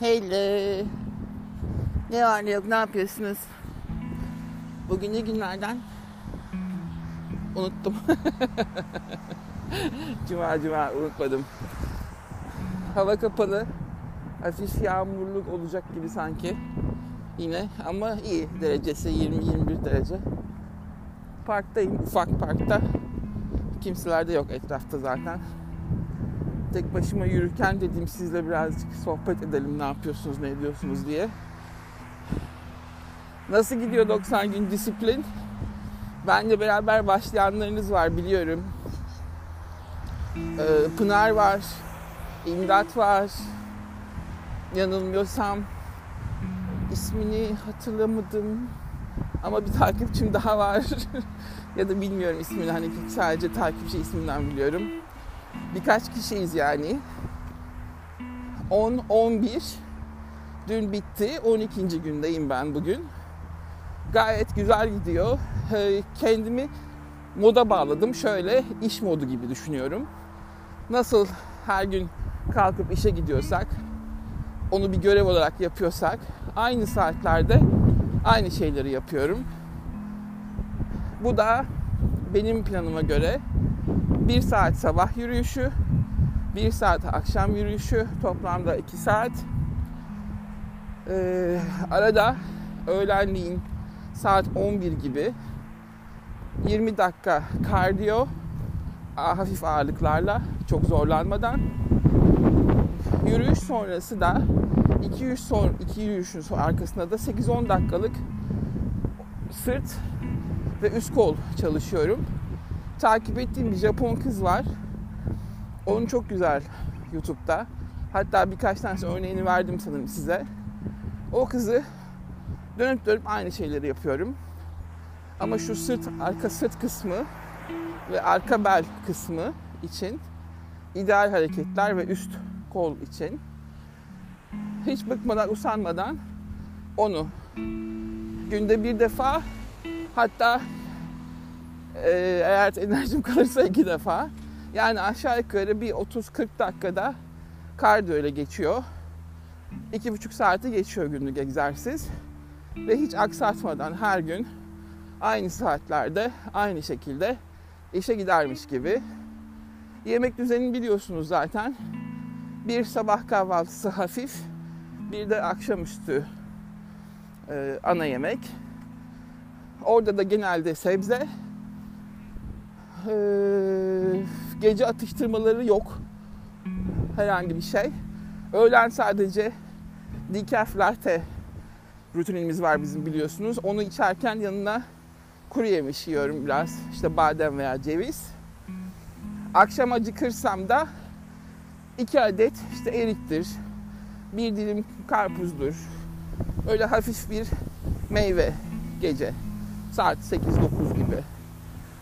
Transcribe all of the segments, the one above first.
Hello. Ne var ne yok ne yapıyorsunuz? Bugün ne günlerden? Unuttum. cuma cuma unutmadım. Hava kapalı. Hafif yağmurluk olacak gibi sanki. Yine ama iyi derecesi 20-21 derece. Parktayım ufak parkta. Kimseler de yok etrafta zaten. Tek başıma yürürken dedim sizle birazcık sohbet edelim ne yapıyorsunuz ne ediyorsunuz diye. Nasıl gidiyor 90 gün disiplin? Benle beraber başlayanlarınız var biliyorum. Ee, Pınar var, İmdat var. Yanılmıyorsam ismini hatırlamadım. Ama bir takipçim daha var. ya da bilmiyorum ismini hani sadece takipçi isminden biliyorum. Birkaç kişiyiz yani. 10 11 dün bitti. 12. gündeyim ben bugün. Gayet güzel gidiyor. Ee, kendimi moda bağladım. Şöyle iş modu gibi düşünüyorum. Nasıl her gün kalkıp işe gidiyorsak, onu bir görev olarak yapıyorsak, aynı saatlerde aynı şeyleri yapıyorum. Bu da benim planıma göre bir saat sabah yürüyüşü, bir saat akşam yürüyüşü, toplamda iki saat. Ee, arada öğlenliğin saat 11 gibi 20 dakika kardiyo, hafif ağırlıklarla, çok zorlanmadan. Yürüyüş sonrası da 2 yürüyüş, son, iki yürüyüşün arkasında da 8-10 dakikalık sırt ve üst kol çalışıyorum. Takip ettiğim bir Japon kız var. Onun çok güzel YouTube'da. Hatta birkaç tane örneğini verdim sanırım size. O kızı dönüp dönüp aynı şeyleri yapıyorum. Ama şu sırt, arka sırt kısmı ve arka bel kısmı için ideal hareketler ve üst kol için hiç bıkmadan, usanmadan onu günde bir defa hatta e, eğer enerjim kalırsa iki defa yani aşağı yukarı bir 30-40 dakikada kardiyo ile geçiyor. İki buçuk saati geçiyor günlük egzersiz. Ve hiç aksatmadan her gün aynı saatlerde aynı şekilde işe gidermiş gibi. Yemek düzenini biliyorsunuz zaten. Bir sabah kahvaltısı hafif, bir de akşamüstü e, ana yemek. Orada da genelde sebze. E, gece atıştırmaları yok. Herhangi bir şey. Öğlen sadece decaf latte rutinimiz var bizim biliyorsunuz. Onu içerken yanına kuru yemiş yiyorum biraz. İşte badem veya ceviz. Akşam acıkırsam da iki adet işte eriktir. Bir dilim karpuzdur. Öyle hafif bir meyve gece. Saat 8-9 gibi.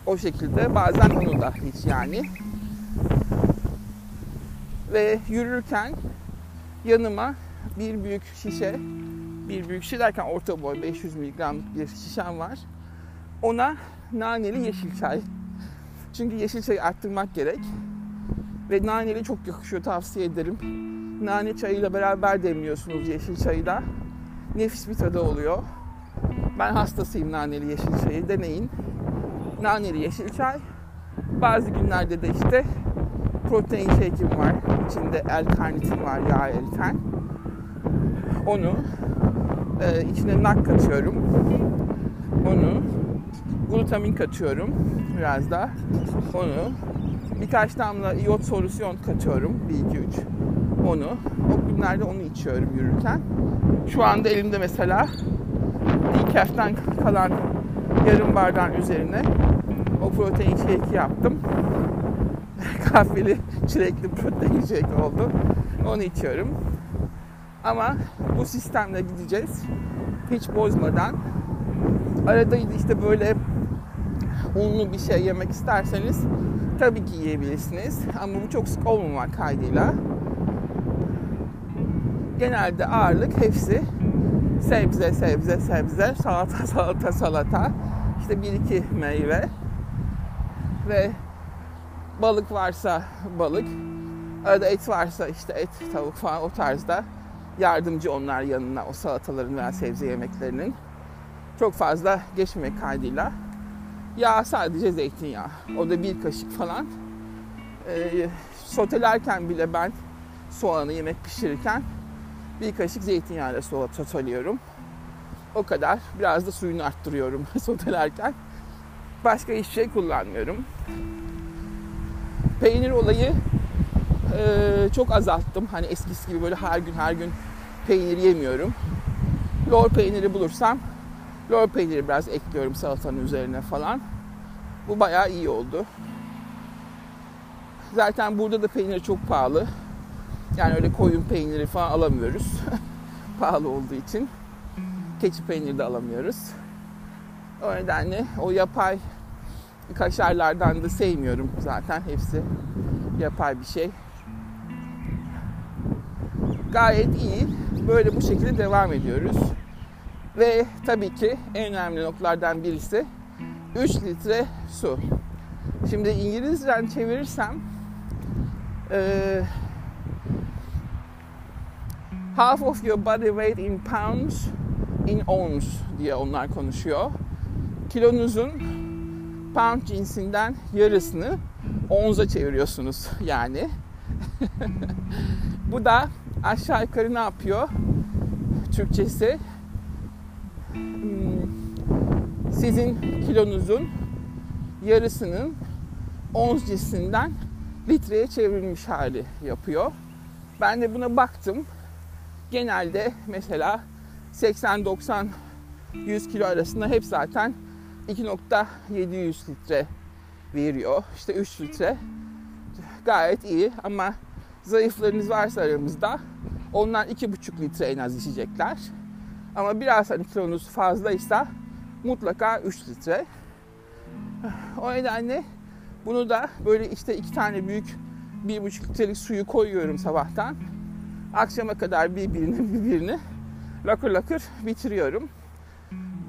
O şekilde bazen onu da hiç yani. Ve yürürken yanıma bir büyük şişe, bir büyük şişe derken orta boy 500 mg'lık bir şişem var. Ona naneli yeşil çay. Çünkü yeşil çayı arttırmak gerek. Ve naneli çok yakışıyor tavsiye ederim. Nane çayıyla beraber demliyorsunuz yeşil çayı da. Nefis bir tadı oluyor. Ben hastasıyım naneli yeşil çayı. Deneyin. Naneli yeşil çay. Bazı günlerde de işte protein shake'im var. İçinde L-karnitin var yağ eriten. Onu e, içine nak katıyorum. Onu glutamin katıyorum biraz da. Onu birkaç damla iot solüsyon katıyorum. 1 2 3. Onu o günlerde onu içiyorum yürürken. Şu anda elimde mesela decaf'ten kalan yarım bardağın üzerine o protein shake yaptım. Kahveli çilekli protein shake oldu. Onu içiyorum. Ama bu sistemle gideceğiz. Hiç bozmadan. Arada işte böyle unlu bir şey yemek isterseniz tabii ki yiyebilirsiniz. Ama bu çok sık olmamak kaydıyla. Genelde ağırlık hepsi sebze, sebze, sebze, salata, salata, salata. İşte bir iki meyve ve balık varsa balık. Arada et varsa işte et, tavuk falan o tarzda yardımcı onlar yanına o salataların veya sebze yemeklerinin. Çok fazla geçmemek kaydıyla. Yağ sadece zeytinyağı. O da bir kaşık falan. Ee, sotelerken bile ben soğanı yemek pişirirken bir kaşık zeytinyağıyla soteluyorum. O kadar. Biraz da suyunu arttırıyorum sotelerken. Başka hiçbir şey kullanmıyorum. Peynir olayı e, çok azalttım. Hani eskisi gibi böyle her gün her gün peynir yemiyorum. Lor peyniri bulursam lor peyniri biraz ekliyorum salatanın üzerine falan. Bu bayağı iyi oldu. Zaten burada da peynir çok pahalı. Yani öyle koyun peyniri falan alamıyoruz. pahalı olduğu için. Keçi peyniri de alamıyoruz. O nedenle o yapay kaşarlardan da sevmiyorum zaten. Hepsi yapay bir şey. Gayet iyi. Böyle bu şekilde devam ediyoruz. Ve tabii ki en önemli noktalardan birisi 3 litre su. Şimdi İngilizceden çevirirsem e, half of your body weight in pounds in ounce diye onlar konuşuyor. Kilonuzun pound cinsinden yarısını onza çeviriyorsunuz yani. Bu da aşağı yukarı ne yapıyor? Türkçesi hmm, sizin kilonuzun yarısının ons cinsinden litreye çevrilmiş hali yapıyor. Ben de buna baktım. Genelde mesela 80-90 100 kilo arasında hep zaten 2.700 litre veriyor. İşte 3 litre gayet iyi ama zayıflarınız varsa aramızda onlar 2,5 litre en az içecekler. Ama biraz hani kilonuz fazlaysa mutlaka 3 litre. O nedenle bunu da böyle işte iki tane büyük 1,5 litrelik suyu koyuyorum sabahtan. Akşama kadar birbirini birbirini lakır lakır bitiriyorum.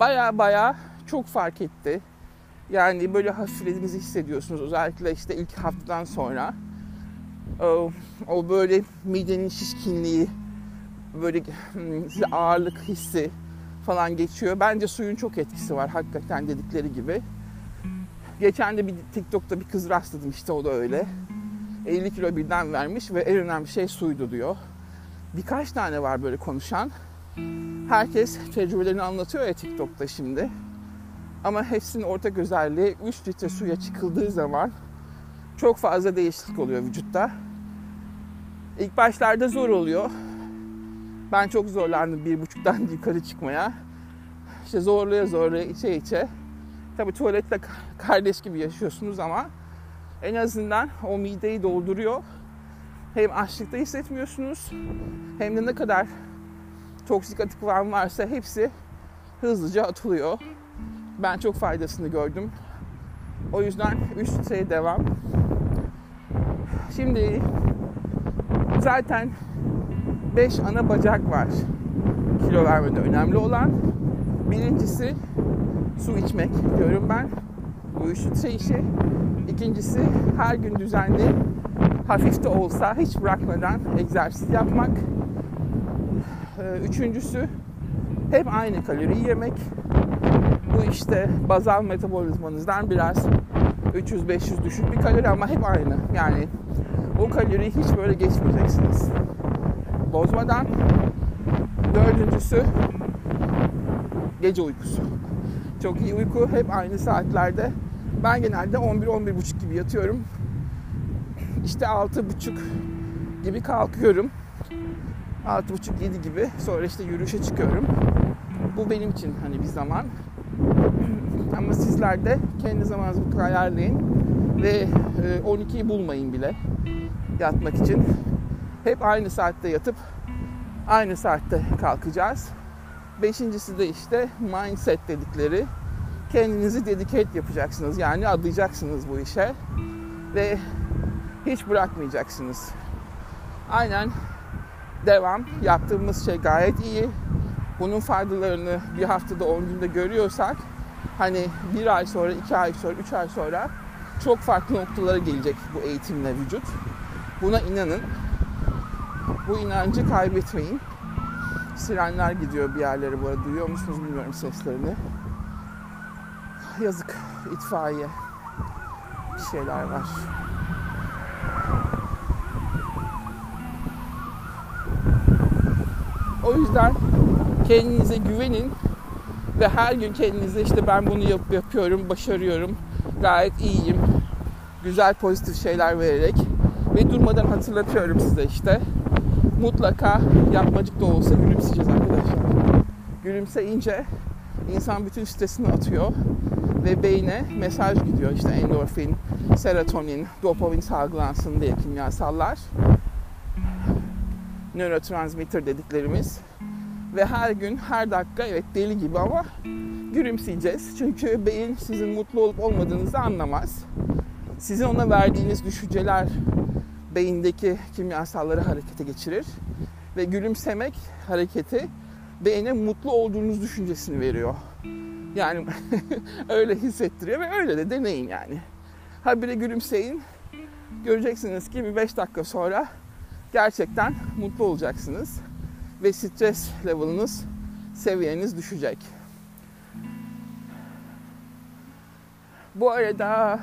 Baya baya çok fark etti. Yani böyle hafiflediğinizi hissediyorsunuz. Özellikle işte ilk haftadan sonra. O, o böyle midenin şişkinliği, böyle hmm, ağırlık hissi falan geçiyor. Bence suyun çok etkisi var hakikaten dedikleri gibi. Geçen de bir TikTok'ta bir kız rastladım işte o da öyle. 50 kilo birden vermiş ve en önemli şey suydu diyor. Birkaç tane var böyle konuşan. Herkes tecrübelerini anlatıyor ya TikTok'ta şimdi. Ama hepsinin ortak özelliği 3 litre suya çıkıldığı zaman çok fazla değişiklik oluyor vücutta. İlk başlarda zor oluyor. Ben çok zorlandım bir buçuktan yukarı çıkmaya. İşte zorlaya zorlaya içe içe. Tabi tuvalette kardeş gibi yaşıyorsunuz ama en azından o mideyi dolduruyor. Hem açlıkta hissetmiyorsunuz hem de ne kadar toksik atık var varsa hepsi hızlıca atılıyor. Ben çok faydasını gördüm. O yüzden 3 litreye devam. Şimdi zaten 5 ana bacak var kilo vermede önemli olan. Birincisi su içmek diyorum ben. Bu 3 litre işi. İkincisi her gün düzenli hafif de olsa hiç bırakmadan egzersiz yapmak. Üçüncüsü hep aynı kalori yemek. İşte bazal metabolizmanızdan biraz 300-500 düşük bir kalori ama hep aynı. Yani o kaloriyi hiç böyle geçmeyeceksiniz. Bozmadan. Dördüncüsü gece uykusu. Çok iyi uyku hep aynı saatlerde. Ben genelde 11-11.30 gibi yatıyorum. İşte 6.30 gibi kalkıyorum. 6.30-7 gibi. Sonra işte yürüyüşe çıkıyorum. Bu benim için hani bir zaman. Ama sizler de kendi zamanınızı ayarlayın. Ve 12'yi e, bulmayın bile yatmak için. Hep aynı saatte yatıp aynı saatte kalkacağız. Beşincisi de işte mindset dedikleri. Kendinizi dedicate yapacaksınız. Yani adayacaksınız bu işe. Ve hiç bırakmayacaksınız. Aynen devam. Yaptığımız şey gayet iyi. Bunun faydalarını bir haftada 10 günde görüyorsak hani bir ay sonra, iki ay sonra, üç ay sonra çok farklı noktalara gelecek bu eğitimle vücut. Buna inanın. Bu inancı kaybetmeyin. Sirenler gidiyor bir yerlere bu arada. Duyuyor musunuz bilmiyorum seslerini. Yazık itfaiye. Bir şeyler var. O yüzden kendinize güvenin ve her gün kendinize işte ben bunu yap yapıyorum, başarıyorum, gayet iyiyim, güzel pozitif şeyler vererek ve durmadan hatırlatıyorum size işte mutlaka yapmacık da olsa gülümseyeceğiz arkadaşlar. Gülümseyince insan bütün stresini atıyor ve beyne mesaj gidiyor işte endorfin, serotonin, dopamin salgılansın diye kimyasallar. Nörotransmitter dediklerimiz. Ve her gün, her dakika evet deli gibi ama gülümseyeceğiz. Çünkü beyin sizin mutlu olup olmadığınızı anlamaz. Sizin ona verdiğiniz düşünceler beyindeki kimyasalları harekete geçirir. Ve gülümsemek hareketi beyne mutlu olduğunuz düşüncesini veriyor. Yani öyle hissettiriyor ve öyle de deneyin yani. Habire gülümseyin. Göreceksiniz ki bir 5 dakika sonra gerçekten mutlu olacaksınız. Ve stres level'ınız, seviyeniz düşecek. Bu arada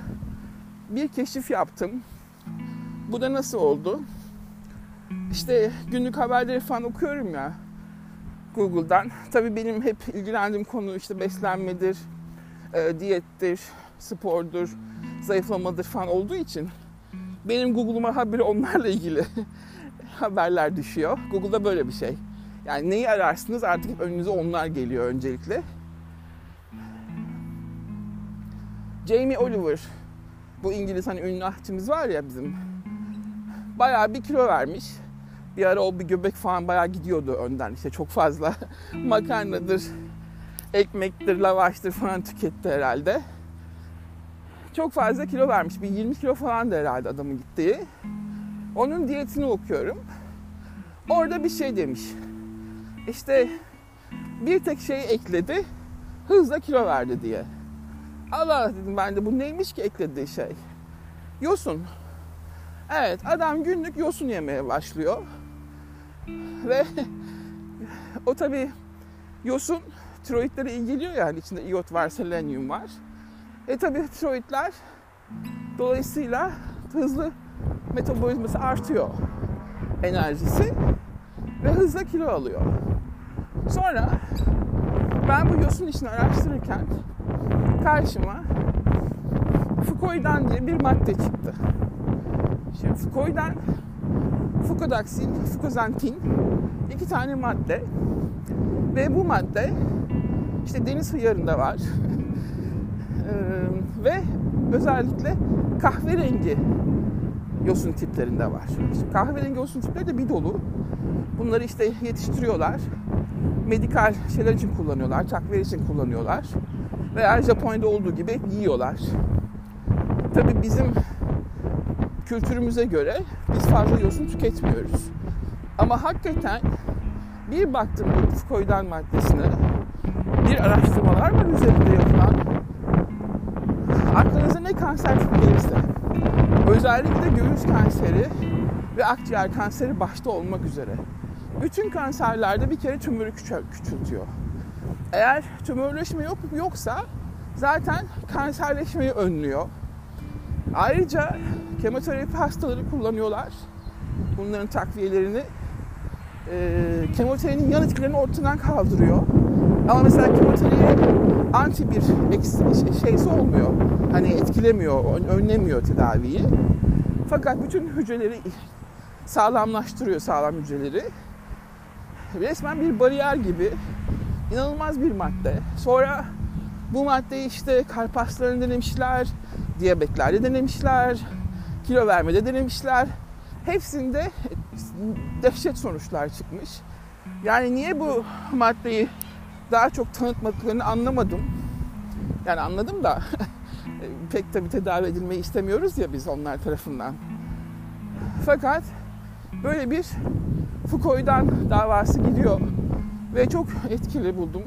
bir keşif yaptım. Bu da nasıl oldu? İşte günlük haberleri falan okuyorum ya Google'dan. Tabii benim hep ilgilendiğim konu işte beslenmedir, e, diyettir, spordur, zayıflamadır falan olduğu için benim Google'uma haberi onlarla ilgili haberler düşüyor. Google'da böyle bir şey. Yani neyi ararsınız artık önünüze onlar geliyor öncelikle. Jamie Oliver, bu İngiliz hani ünlü aşçımız var ya bizim. Bayağı bir kilo vermiş. Bir ara o bir göbek falan bayağı gidiyordu önden işte çok fazla makarnadır, ekmektir, lavaştır falan tüketti herhalde. Çok fazla kilo vermiş. Bir 20 kilo falan da herhalde adamın gittiği. Onun diyetini okuyorum. Orada bir şey demiş. İşte bir tek şey ekledi. Hızla kilo verdi diye. Allah dedim ben de bu neymiş ki eklediği şey? Yosun. Evet adam günlük yosun yemeye başlıyor. Ve o tabi yosun tiroidlere iyi geliyor yani içinde iot var, selenyum var. E tabi tiroidler dolayısıyla hızlı metabolizması artıyor enerjisi ve hızla kilo alıyor. Sonra ben bu yosun işini araştırırken karşıma Fukoidan diye bir madde çıktı. Şimdi Fukoidan, Fukodaksin, Fukozantin iki tane madde ve bu madde işte deniz hıyarında var ve özellikle kahverengi yosun tiplerinde var. İşte kahverengi yosun tipleri de bir dolu. Bunları işte yetiştiriyorlar. Medikal şeyler için kullanıyorlar, takviye için kullanıyorlar. Veya Japonya'da olduğu gibi yiyorlar. Tabii bizim kültürümüze göre biz fazla yosun tüketmiyoruz. Ama hakikaten bir baktım bu fukoidan maddesine, bir araştırmalar var üzerinde yapılan. Aklınıza ne kanser gelirse, özellikle göğüs kanseri ve akciğer kanseri başta olmak üzere. Bütün kanserlerde bir kere tümörü küçültüyor. Eğer tümörleşme yok yoksa zaten kanserleşmeyi önlüyor. Ayrıca kemoterapi hastaları kullanıyorlar. Bunların takviyelerini e, kemoterapinin yan etkilerini ortadan kaldırıyor. Ama mesela kemoterapi anti bir şeysi olmuyor. Hani etkilemiyor, önlemiyor tedaviyi. Fakat bütün hücreleri sağlamlaştırıyor sağlam hücreleri. Resmen bir bariyer gibi inanılmaz bir madde. Sonra bu maddeyi işte kalp hastalarında denemişler, diyabetlerde denemişler, kilo vermede denemişler. Hepsinde dehşet sonuçlar çıkmış. Yani niye bu maddeyi daha çok tanıtmadıklarını anlamadım. Yani anladım da pek tabi tedavi edilmeyi istemiyoruz ya biz onlar tarafından. Fakat böyle bir Foucault'dan davası gidiyor ve çok etkili buldum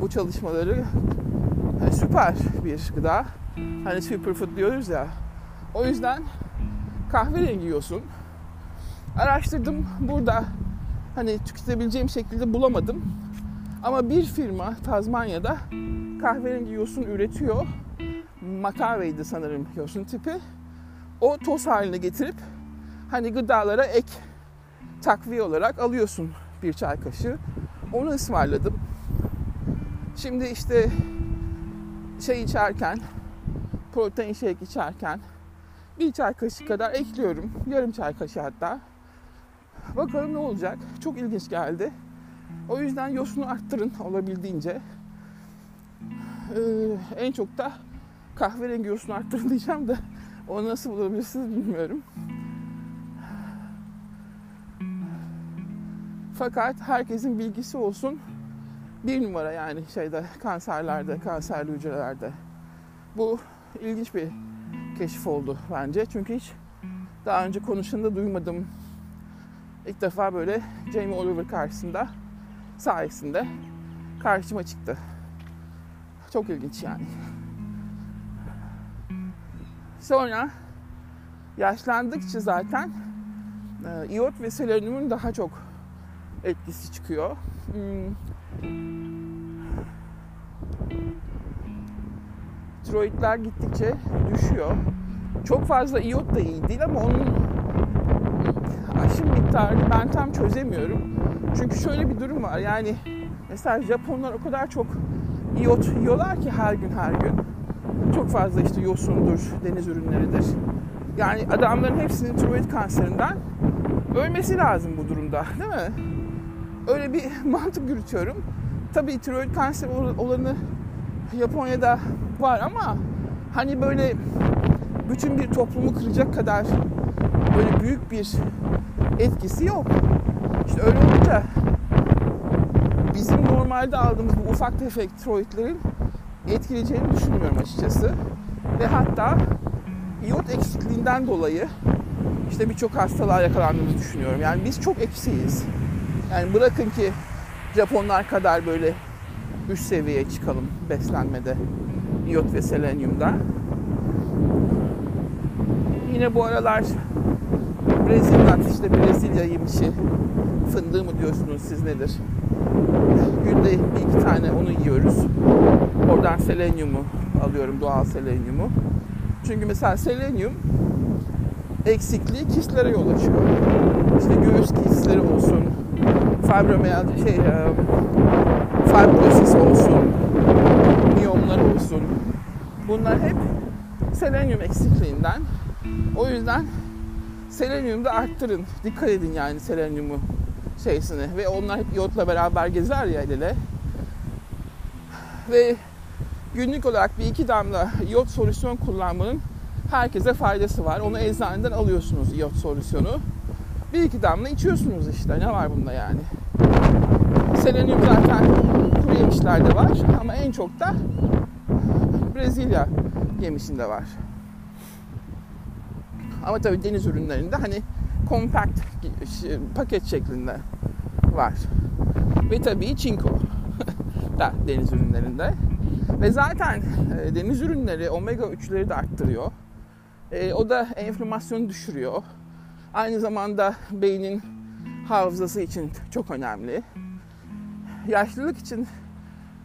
bu çalışmaları. Yani süper bir gıda. Hani superfood diyoruz ya. O yüzden kahverengi yiyorsun. Araştırdım burada hani tüketebileceğim şekilde bulamadım. Ama bir firma Tazmanya'da kahverengi yosun üretiyor. Makaveydi sanırım yosun tipi. O toz haline getirip hani gıdalara ek takviye olarak alıyorsun bir çay kaşığı. Onu ısmarladım. Şimdi işte şey içerken, protein shake içerken bir çay kaşığı kadar ekliyorum. Yarım çay kaşığı hatta. Bakalım ne olacak. Çok ilginç geldi. O yüzden yosunu arttırın olabildiğince. Ee, en çok da kahverengi yosunu arttırın diyeceğim de onu nasıl bulabilirsiniz bilmiyorum. Fakat herkesin bilgisi olsun bir numara yani şeyde kanserlerde, kanserli hücrelerde. Bu ilginç bir keşif oldu bence. Çünkü hiç daha önce konuşanda duymadım. İlk defa böyle Jamie Oliver karşısında sayesinde karşıma çıktı. Çok ilginç yani. Sonra yaşlandıkça zaten e, iot ve selenyumun daha çok etkisi çıkıyor. Hmm. Tiroidler gittikçe düşüyor. Çok fazla iot da iyi değil ama onun aşım miktarını ben tam çözemiyorum. Çünkü şöyle bir durum var. Yani mesela Japonlar o kadar çok iot yiyorlar ki her gün her gün. Çok fazla işte yosundur, deniz ürünleridir. Yani adamların hepsinin tiroid kanserinden ölmesi lazım bu durumda değil mi? Öyle bir mantık yürütüyorum. Tabii tiroid kanser olanı Japonya'da var ama hani böyle bütün bir toplumu kıracak kadar böyle büyük bir etkisi yok. İşte öyle olunca bizim normalde aldığımız bu ufak tefek tiroidlerin etkileyeceğini düşünmüyorum açıkçası. Ve hatta iot eksikliğinden dolayı işte birçok hastalığa yakalandığımızı düşünüyorum. Yani biz çok eksiyiz. Yani bırakın ki Japonlar kadar böyle üst seviyeye çıkalım beslenmede iot ve selenyumda. Yine bu aralar Brezilya işte Brezilya yemişi fındığı mı diyorsunuz siz nedir? Günde bir iki tane onu yiyoruz. Oradan selenyumu alıyorum doğal selenyumu. Çünkü mesela selenyum eksikliği kistlere yol açıyor. İşte göğüs kistleri olsun, fibromiyalji şey e, fibrosis olsun, miyomlar olsun. Bunlar hep selenyum eksikliğinden. O yüzden selenyumu da arttırın. Dikkat edin yani selenyumu şeysini. Ve onlar hep iotla beraber gezer ya el. Ve günlük olarak bir iki damla iot solüsyon kullanmanın herkese faydası var. Onu eczaneden alıyorsunuz iot solüsyonu. Bir iki damla içiyorsunuz işte. Ne var bunda yani? Selenyum zaten kuru yemişlerde var ama en çok da Brezilya yemişinde var. Ama tabii deniz ürünlerinde hani kompakt paket şeklinde var. Ve tabii çinko da deniz ürünlerinde. Ve zaten e, deniz ürünleri omega 3'leri de arttırıyor. E, o da enflamasyonu düşürüyor. Aynı zamanda beynin hafızası için çok önemli. Yaşlılık için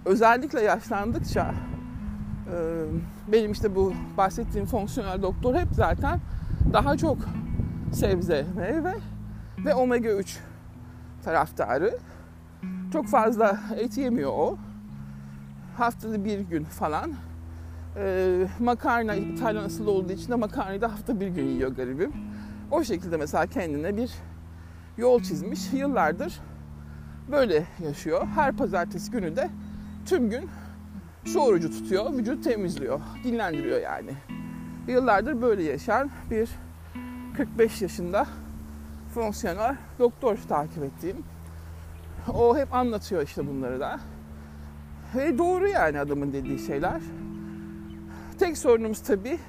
özellikle yaşlandıkça e, benim işte bu bahsettiğim fonksiyonel doktor hep zaten daha çok sebze, meyve ve omega 3 taraftarı. Çok fazla et yemiyor o. Haftada bir gün falan. Ee, makarna İtalyan asıllı olduğu için de makarnayı da hafta bir gün yiyor garibim. O şekilde mesela kendine bir yol çizmiş. Yıllardır böyle yaşıyor. Her pazartesi günü de tüm gün su orucu tutuyor, vücut temizliyor, dinlendiriyor yani. Yıllardır böyle yaşayan bir 45 yaşında fonksiyonel doktor takip ettiğim. O hep anlatıyor işte bunları da. Ve doğru yani adamın dediği şeyler. Tek sorunumuz tabii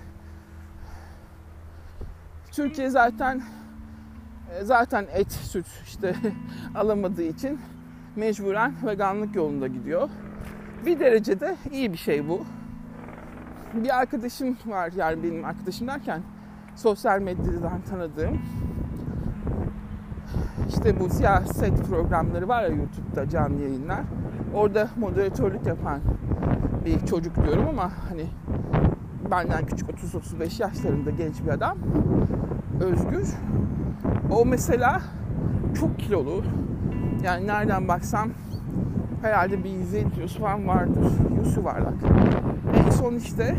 Türkiye zaten e, zaten et, süt işte alamadığı için mecburen veganlık yolunda gidiyor. Bir derecede iyi bir şey bu. Bir arkadaşım var yani benim arkadaşım derken sosyal medyadan tanıdığım işte bu siyaset programları var ya YouTube'da canlı yayınlar. Orada moderatörlük yapan bir çocuk diyorum ama hani benden küçük 30-35 yaşlarında genç bir adam. Özgür. O mesela çok kilolu. Yani nereden baksam herhalde bir 150 kilosu falan vardır. Yüz yuvarlak. En son işte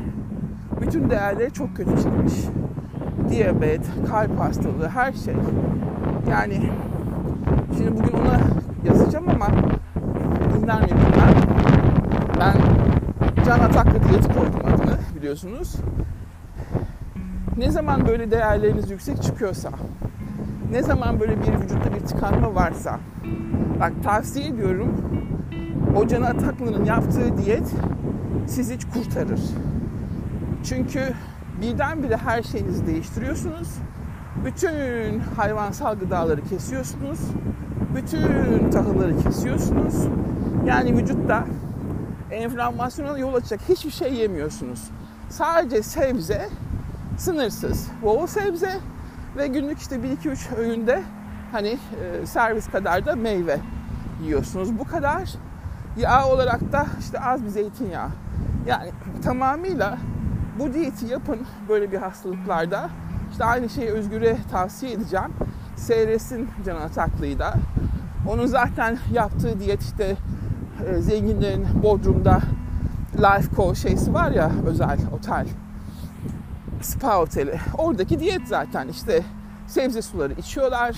bütün değerleri çok kötü çıkmış. Diyabet, kalp hastalığı, her şey. Yani şimdi bugün ona yazacağım ama dinler mi bilmem. Ben can ataklı diyeti koydum adını biliyorsunuz. Ne zaman böyle değerleriniz yüksek çıkıyorsa, ne zaman böyle bir vücutta bir tıkanma varsa, bak tavsiye ediyorum o Can Ataklı'nın yaptığı diyet sizi hiç kurtarır. Çünkü birdenbire her şeyinizi değiştiriyorsunuz. Bütün hayvansal gıdaları kesiyorsunuz. Bütün tahılları kesiyorsunuz. Yani vücutta enflamasyona yol açacak hiçbir şey yemiyorsunuz. Sadece sebze, sınırsız, bol sebze ve günlük işte 1-2-3 öğünde hani e, servis kadar da meyve yiyorsunuz. Bu kadar. Yağ olarak da işte az bir zeytinyağı. Yani tamamıyla bu diyeti yapın böyle bir hastalıklarda. İşte aynı şeyi Özgür'e tavsiye edeceğim. Seyretsin Can Ataklı'yı da. Onun zaten yaptığı diyet işte e, zenginlerin Bodrum'da Life Co şeysi var ya özel otel. Spa oteli. Oradaki diyet zaten işte sebze suları içiyorlar.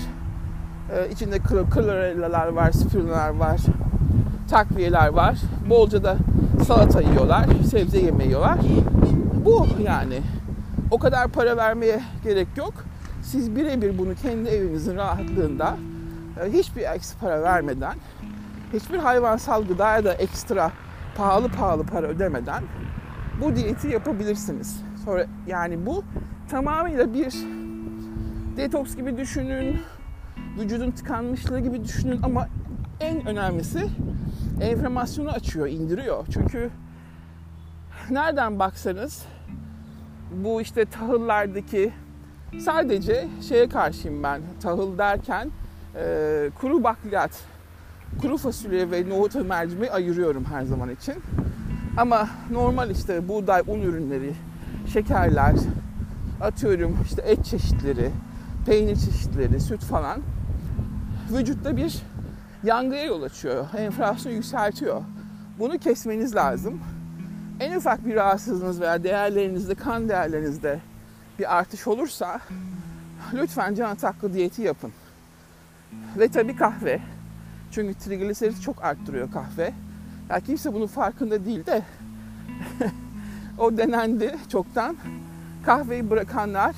Ee, içinde klorellalar var, spirulalar var, takviyeler var. Bolca da salata yiyorlar, sebze yemeği yiyorlar. Bu yani. O kadar para vermeye gerek yok. Siz birebir bunu kendi evinizin rahatlığında e, hiçbir ekstra para vermeden, hiçbir hayvansal gıdaya da ekstra pahalı pahalı para ödemeden bu diyeti yapabilirsiniz. Sonra yani bu tamamıyla bir detoks gibi düşünün, vücudun tıkanmışlığı gibi düşünün ama en önemlisi enflamasyonu açıyor, indiriyor. Çünkü nereden baksanız bu işte tahıllardaki sadece şeye karşıyım ben. Tahıl derken e, kuru bakliyat, kuru fasulye ve nohutu mercimeği ayırıyorum her zaman için. Ama normal işte buğday, un ürünleri, şekerler, atıyorum işte et çeşitleri, peynir çeşitleri, süt falan vücutta bir yangıya yol açıyor. Enflasyonu yükseltiyor. Bunu kesmeniz lazım. En ufak bir rahatsızlığınız veya değerlerinizde, kan değerlerinizde bir artış olursa lütfen can ataklı diyeti yapın. Ve tabii kahve. Çünkü trigliserit çok arttırıyor kahve. Ya kimse bunun farkında değil de o denendi çoktan. Kahveyi bırakanlar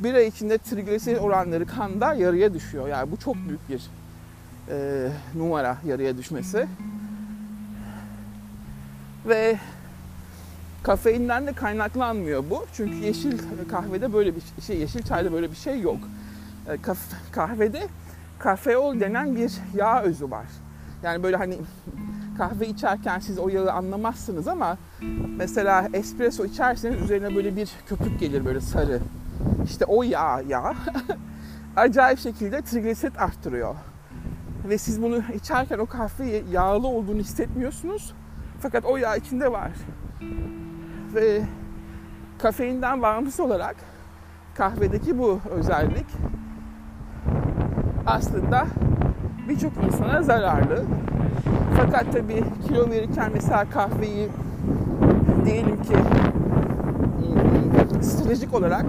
bir ay içinde trigliserit oranları kanda yarıya düşüyor. Yani bu çok büyük bir e, numara yarıya düşmesi. Ve kafeinden de kaynaklanmıyor bu. Çünkü yeşil kahvede böyle bir şey, yeşil çayda böyle bir şey yok. E, kahvede kafeol denen bir yağ özü var. Yani böyle hani kahve içerken siz o yağı anlamazsınız ama mesela espresso içerseniz üzerine böyle bir köpük gelir böyle sarı. İşte o yağ yağ acayip şekilde trigliserit arttırıyor. Ve siz bunu içerken o kahve yağlı olduğunu hissetmiyorsunuz. Fakat o yağ içinde var. Ve kafeinden bağımsız olarak kahvedeki bu özellik aslında birçok insana zararlı. Fakat tabii kilo verirken mesela kahveyi diyelim ki stratejik olarak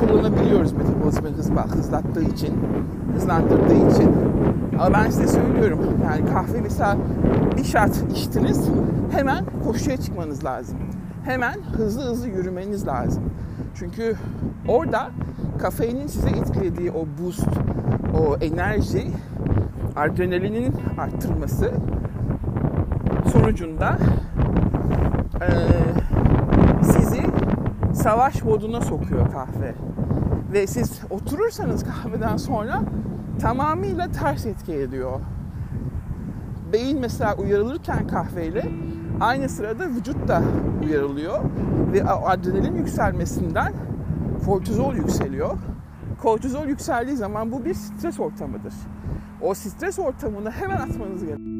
kullanabiliyoruz metabolizmayı hızlattığı için, hızlandırdığı için. Ama ben size söylüyorum yani kahve mesela bir şart içtiniz hemen koşuya çıkmanız lazım. Hemen hızlı hızlı yürümeniz lazım. Çünkü orada kafeinin size etkilediği o boost, o enerji, adrenalinin arttırması sonucunda e, sizi savaş moduna sokuyor kahve. Ve siz oturursanız kahveden sonra tamamıyla ters etki ediyor. Beyin mesela uyarılırken kahveyle aynı sırada vücut da uyarılıyor ve adrenalin yükselmesinden kortizol yükseliyor kortizol yükseldiği zaman bu bir stres ortamıdır. O stres ortamını hemen atmanız gerekiyor.